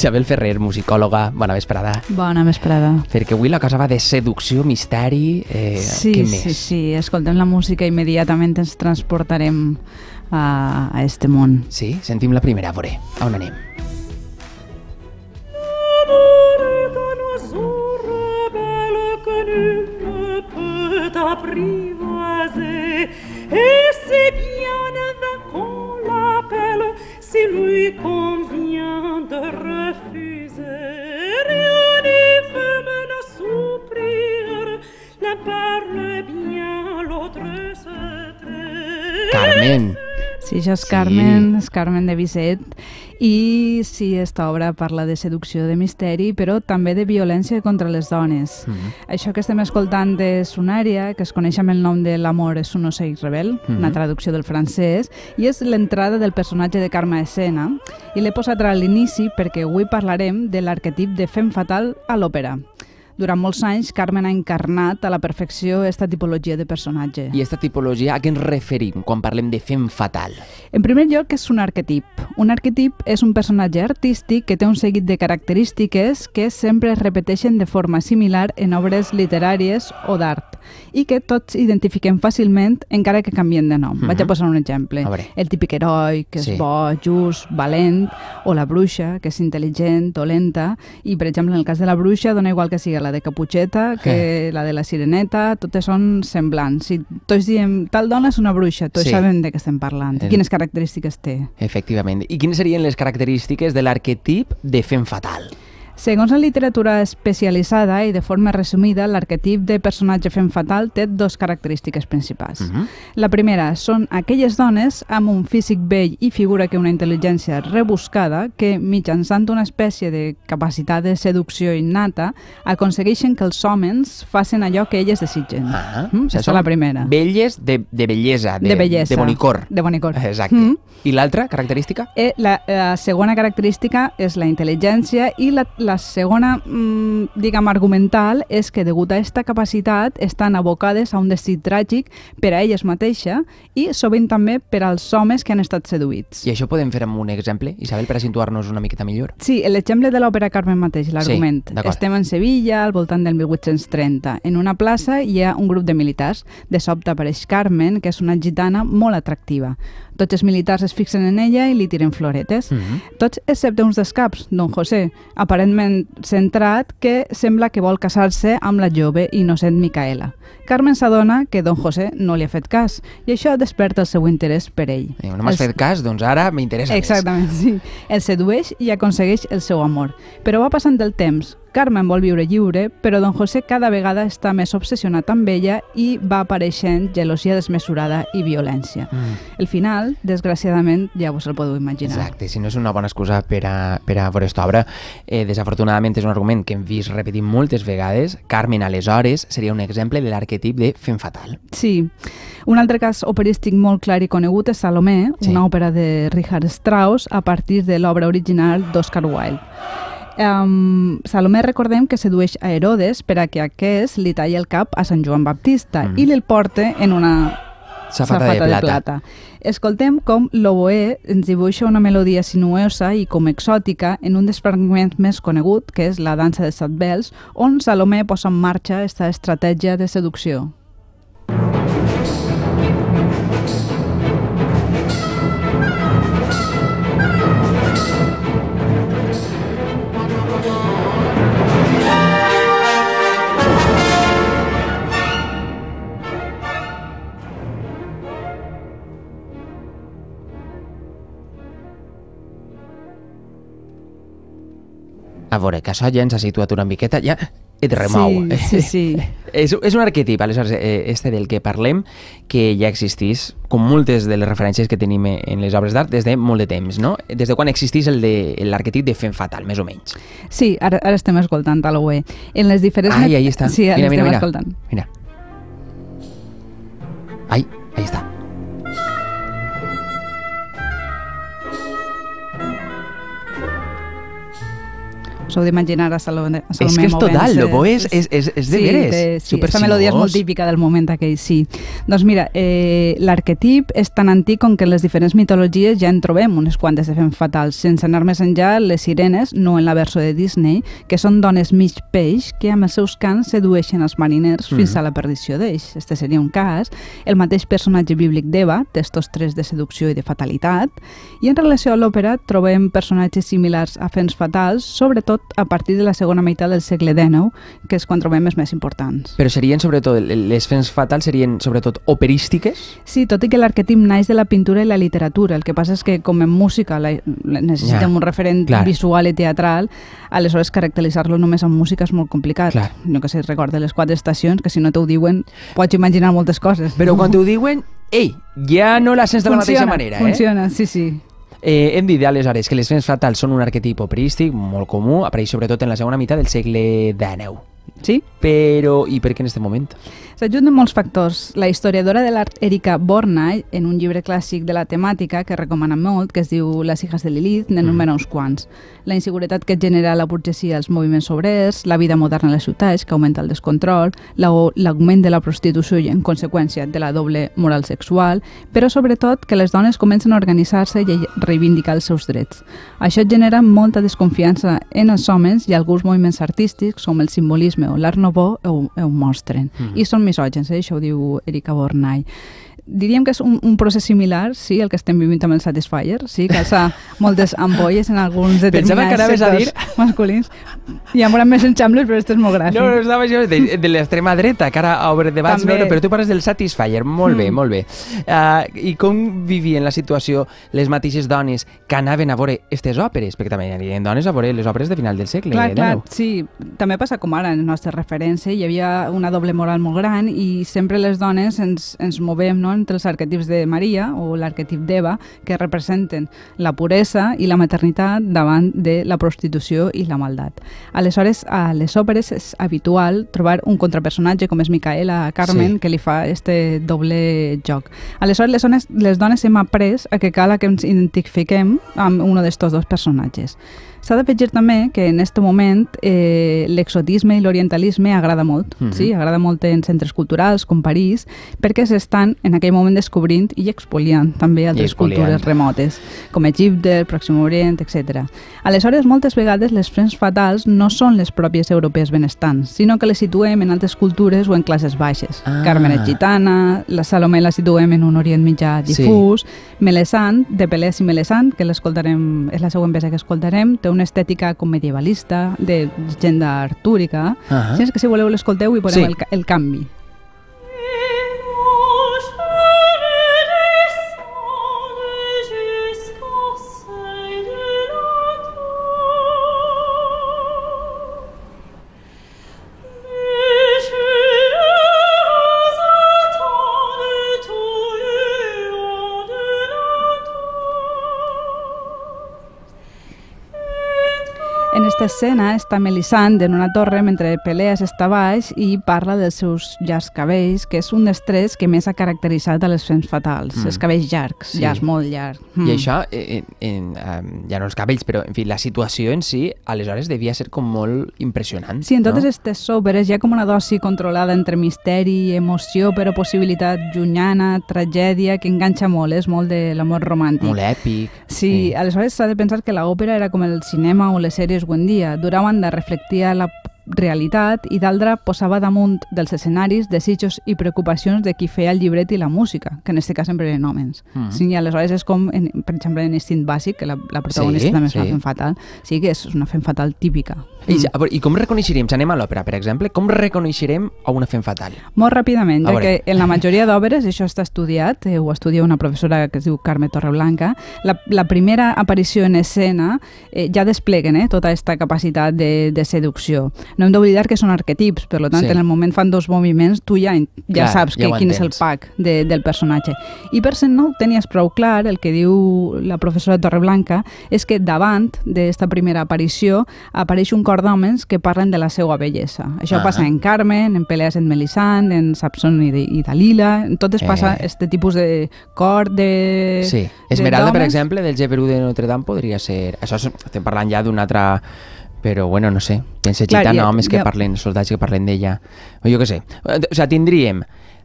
Isabel Ferrer, musicòloga, bona vesprada. Bona vesprada. Perquè avui la cosa va de seducció, misteri... Eh, sí, què més? sí, sí. Escoltem la música i immediatament ens transportarem a, a este món. Sí? Sentim la primera, a veure, a on anem? apprivoiser És Sí. Carmen, és Carmen de Bizet. I sí, esta obra parla de seducció, de misteri, però també de violència contra les dones. Mhm. Això que estem escoltant és una àrea que es coneix amb el nom de L'amor és un ocell rebel, Mhm. una traducció del francès, i és l'entrada del personatge de Carme escena, i l'he posat a l'inici perquè avui parlarem de l'arquetip de fem fatal a l'òpera. Durant molts anys, Carmen ha encarnat a la perfecció esta tipologia de personatge. I aquesta tipologia, a què ens referim quan parlem de fem fatal? En primer lloc, és un arquetip. Un arquetip és un personatge artístic que té un seguit de característiques que sempre es repeteixen de forma similar en obres literàries o d'art i que tots identifiquem fàcilment encara que canvien de nom. Mhm. Vaig a posar un exemple. El típic heroi, que és Sí. bo, just, valent, o la bruixa, que és intel·ligent o lenta, i per exemple en el cas de la bruixa dona igual que sigui la de Caputxeta que la de la Sireneta, totes són semblants. Si tots diem tal dona és una bruixa, tots Sí. sabem de què estem parlant, El- quines característiques té. Efectivament. I quines serien les característiques de l'arquetip de fem fatal? Segons la literatura especialitzada i de forma resumida, l'arquetip de personatge fem fatal té dos característiques principals. Mhm. La primera són aquelles dones amb un físic vell i figura que una intel·ligència rebuscada que, mitjançant una espècie de capacitat de seducció innata, aconsegueixen que els homes facin allò que elles desitgen. Ah, Mm, Aquesta és la primera. Velles de, de bellesa, de, de bellesa. de bonicor. De bonicor. Exacte. Mm. I l'altra característica? Eh, la, la segona característica és la intel·ligència i la, la segona, mm, diguem, argumental és que degut a aquesta capacitat estan abocades a un destí tràgic per a elles mateixa i sovint també per als homes que han estat seduïts. I això podem fer amb un exemple, Isabel, per a situar-nos una miqueta millor? Sí, l'exemple de l'òpera Carmen mateix, l'argument. d'acord. Estem en Sevilla, al voltant del 1830. En una plaça hi ha un grup de militars. De sobte apareix Carmen, que és una gitana molt atractiva. Tots els militars es fixen en ella i li tiren floretes. Mhm. Tots excepte uns dels caps, don José, aparentment centrat, que sembla que vol casar-se amb la jove innocent Micaela. Carmen s'adona que don José no li ha fet cas i això desperta el seu interès per ell. Eh, no m'has Els- fet cas, doncs ara m'interessa més. Exactament, sí. El sedueix i aconsegueix el seu amor. Però va passant el temps. Carmen vol viure lliure, però don José cada vegada està més obsessionat amb ella i va apareixent gelosia desmesurada i violència. Mm. El final, desgraciadament, ja vos el podeu imaginar. Exacte, si no és una bona excusa per a, per a veure aquesta obra. Eh, desafortunadament és un argument que hem vist repetir moltes vegades. Carmen, aleshores, seria un exemple de l'arquetip de fem fatal. Sí. Un altre cas operístic molt clar i conegut és Salomé, Sí. una òpera de Richard Strauss a partir de l'obra original d'Oscar Wilde. Um, Salomé recordem que sedueix a Herodes per a que aquest li talli el cap a Sant Joan Baptista Mm. i li porte en una Safata, de plata. plata. Escoltem com l'oboe ens dibuixa una melodia sinuosa i com exòtica en un dels fragments més conegut, que és la dansa de set vels, on Salomé posa en marxa aquesta estratègia de seducció. A veure, que això ja ens ha situat una miqueta, ja et remou. Sí, sí, sí. és, és un arquetip, aleshores, eh, este del que parlem, que ja existís, com moltes de les referències que tenim en les obres d'art, des de molt de temps, no? Des de quan existís el de l'arquetip de fem fatal, més o menys. Sí, ara, ara estem escoltant a l'OE. En les diferents... Ai, ahí està. Sí, mira, mira, mira. escoltant. Mira. Ai, ahí està. S'heu d'imaginar a Salomé, a Salomé És que és total, lo bo és, és, és, és de sí, veres. de- sí, Super esta melodia és molt típica del moment aquell, sí. Doncs mira, eh, l'arquetip és tan antic com que en les diferents mitologies ja en trobem unes quantes de fem fatals. Sense anar més enllà, les sirenes, no en la versió de Disney, que són dones mig peix que amb els seus cants sedueixen els mariners fins Mhm. a la perdició d'ells. Este seria un cas. El mateix personatge bíblic d'Eva té estos tres de seducció i de fatalitat. I en relació a l'òpera trobem personatges similars a fems fatals, sobretot a partir de la segona meitat del segle XIX, que és quan trobem els més importants. Però serien, sobretot, les fems fatals serien, sobretot, operístiques? Sí, tot i que l'arquetip naix de la pintura i la literatura. El que passa és que, com en música la, necessitem Ja, un referent clar. visual i teatral, aleshores caracteritzar-lo només amb música és molt complicat. Clar. No que sé, recorda les quatre estacions, que si no t'ho diuen pots imaginar moltes coses. Però quan t'ho diuen, ei, ja no la sents de la mateixa Funciona, manera, eh? Funciona, sí, sí. Eh, hem dit aleshores que les fems fatals són un arquetip operístic molt comú, apareix sobretot en la segona meitat del segle XIX. Sí? Però, i per què en aquest moment? S'ajunten molts factors. La historiadora de l'art Erika Bornay, en un llibre clàssic de la temàtica que recomana molt, que es diu Les hijas de Lilith, n'enumera uns quants. La inseguretat que genera la burgesia als moviments obrers, la vida moderna a les ciutats, que augmenta el descontrol, la- l'augment de la prostitució i, en conseqüència, de la doble moral sexual, però sobretot que les dones comencen a organitzar-se i a reivindicar els seus drets. Això genera molta desconfiança en els homes i alguns moviments artístics, com el simbolisme o l'art nouveau, ho, ho mostren. Mhm. I són misògens, eh? això ho diu Erika Bornay. Diríem que és un, un procés similar, sí, el que estem vivint amb el Satisfyer, sí, calça moltes ampolles en alguns Pensava que determinats anaves a sectors masculins. Hi ha més enxambles, però este és molt gràfic. No, no estava jo de, de l'extrema dreta, que ara obre debats, no, També. no, però tu parles del Satisfyer, molt bé, Mm. molt bé. Uh, I com vivien la situació les mateixes dones que anaven a veure aquestes òperes? Perquè també hi havia dones a veure les òperes de final del segle Clar, clar, XIX. sí. També passa com ara en les nostres referències. Hi havia una doble moral molt gran i sempre les dones ens, ens movem no? Entre els arquetips de Maria o l'arquetip d'Eva, que representen la puresa i la maternitat davant de la prostitució i la maldat. Aleshores, a les òperes és habitual trobar un contrapersonatge com és Micaela Carmen, Sí. que li fa este doble joc. Aleshores, les dones, les dones hem après a que cal que ens identifiquem amb un d'estos dos personatges. S'ha d'afegir també que en aquest moment eh, l'exotisme i l'orientalisme agrada molt, Mhm. sí? agrada molt en centres culturals com París, perquè s'estan en aquell moment descobrint i expoliant també altres expoliant. cultures remotes, com Egipte, el Pròxim Orient, etc. Aleshores, moltes vegades les frens fatals no són les pròpies europees benestants, sinó que les situem en altres cultures o en classes baixes. Ah. Carmen és gitana, la Salomé la situem en un Orient mitjà Sí. difús, Melesant, de Pelés i Melesant, que l'escoltarem, és la següent peça que escoltarem, té una estètica com medievalista, de llegenda artúrica. Ah. Sí, és que si voleu l'escolteu i posem Sí. el, el canvi. Escena està Melisande en una torre mentre Peleas està baix i parla dels seus llargs cabells, que és un dels trets que més ha caracteritzat a les fems fatals. Mm. Els cabells llargs, Sí. llargs, molt llargs. Mm. I això, eh, en, en, ja no els cabells, però en fi, la situació en si, aleshores devia ser com molt impressionant. Sí, en totes no? aquestes òperes hi ha com una dosi controlada entre misteri, emoció, però possibilitat llunyana, tragèdia, que enganxa molt, és molt de l'amor romàntic. Molt èpic. Sí, aleshores s'ha de pensar que l'òpera era com el cinema o les sèries avui en dia. D'una banda reflectia la realitat i d'altra posava damunt dels escenaris desitjos i preocupacions de qui feia el llibret i la música, que en aquest cas sempre eren homes. Mhm. Sí, i aleshores és com, en, per exemple, en Instinct Bàsic, que la, la protagonista Sí, també és sí. una fem fatal. Sí, que és una fem fatal típica. I, Mm. a veure, I com reconeixerem, si anem a l'òpera, per exemple, com reconeixerem a una fem fatal? Molt ràpidament, ja que en la majoria d'obres, això està estudiat, eh, ho estudia una professora que es diu Carme Torreblanca, la, la primera aparició en escena eh, ja despleguen eh, tota aquesta capacitat de, de seducció. No hem d'oblidar que són arquetips, per tant, Sí. en el moment fan dos moviments, tu ja, ja Clar, saps ja que, ho quin és el pack de, del personatge. I per si no ho tenies prou clar, el que diu la professora Torreblanca és que davant d'esta primera aparició apareix un cor d'homes que parlen de la seva bellesa. Això Ah. passa en Carmen, en Peleas en Melisande, en Sapson i, de, i Dalila, en totes passa Eh. este tipus de cor de... Sí. Esmeralda, per exemple, del Geperú de Notre Dame podria ser... Això estem parlant ja d'un altre però bueno, no sé, pense Clar, gitana, ja- homes que ja- parlen, soldats que parlen d'ella, o jo què sé. O sigui, tindríem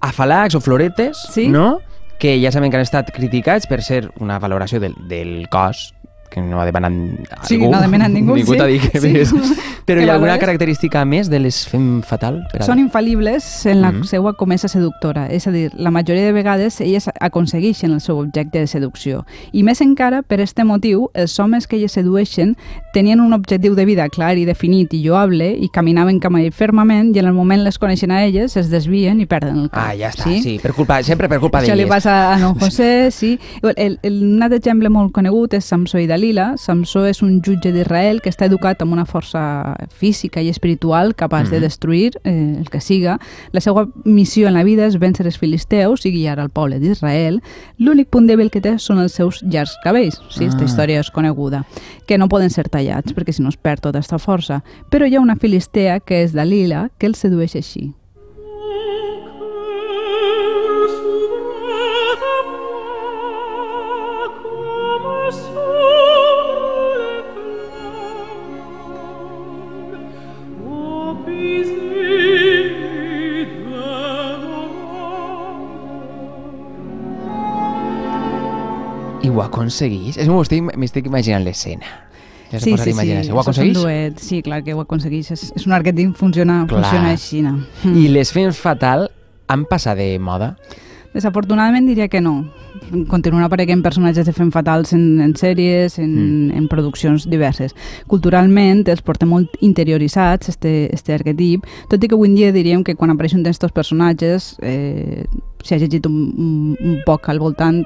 afalacs o floretes, Sí. no?, que ja sabem que han estat criticats per ser una valoració del, del cos, que no ha demanat algú. Sí, no ha demanat ningú, ningú sí. t'ha dit que Sí. ves. Però Que hi ha alguna característica més de les fem fatal? Per Són infal·libles en la Mhm. seva comesa seductora, és a dir, la majoria de vegades elles aconsegueixen el seu objecte de seducció. I més encara, per este motiu, els homes que elles sedueixen tenien un objectiu de vida clar i definit i lloable i caminaven cap a fermament i en el moment les coneixen a elles, es desvien i perden el cap. Ah, ja està, sí, sí per culpa, sempre per culpa Això li d'elles. passa a Don José, sí. El, el, un altre exemple molt conegut és Samsó i Dalila. Samsó és un jutge d'Israel que està educat amb una força física i espiritual capaç de Mhm. destruir eh, el que siga. La seva missió en la vida és vèncer els filisteus i guiar el poble d'Israel. L'únic punt dèbil que té són els seus llargs cabells. Sí, aquesta Ah. història és coneguda. Que no poden ser tallats perquè si no es perd tota aquesta força. Però hi ha una filistea que és Dalila que el sedueix així. I ho aconseguís? És, m'estic imaginant l'escena. Ja sí, sí, sí. Ho això és un aconseguís? duet. Sí, clar que ho aconseguís. És, és un arquetip, funciona, Clar. funciona així. No? I les fems fatal han passat de moda? Desafortunadament diria que no. Continuen apareixent personatges de fem fatals en, en sèries, en, Mm. en produccions diverses. Culturalment els portem molt interioritzats, este, este arquetip, tot i que avui dia diríem que quan apareixen d'aquests personatges eh, si ha llegit un, un, un poc al voltant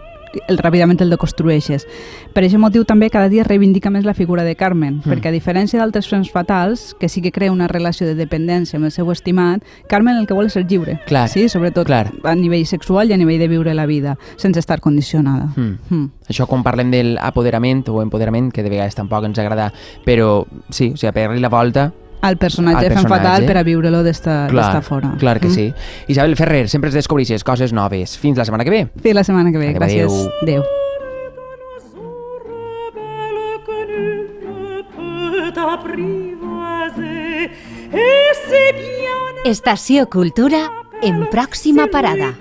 el, ràpidament el deconstrueixes. Per aquest motiu també cada dia reivindica més la figura de Carmen, Mm. perquè a diferència d'altres fems fatals, que sí que crea una relació de dependència amb el seu estimat, Carmen el que vol és ser lliure. Clar, Sí, sobretot clar. a nivell sexual i a nivell de viure la vida, sense estar condicionada. Mm. Mm. Això quan parlem del apoderament o empoderament, que de vegades tampoc ens agrada, però sí, o sigui, pegar-li la volta, Al personatge Al personatge. fatal per a viure-lo d'esta fora. clar que Mm. sí. Isabel Ferrer, sempre ens descobreixes coses noves. Fins la setmana que ve. Fins la setmana que ve. Adéu, Gràcies. adéu. Adéu. Estació Cultura en pròxima parada.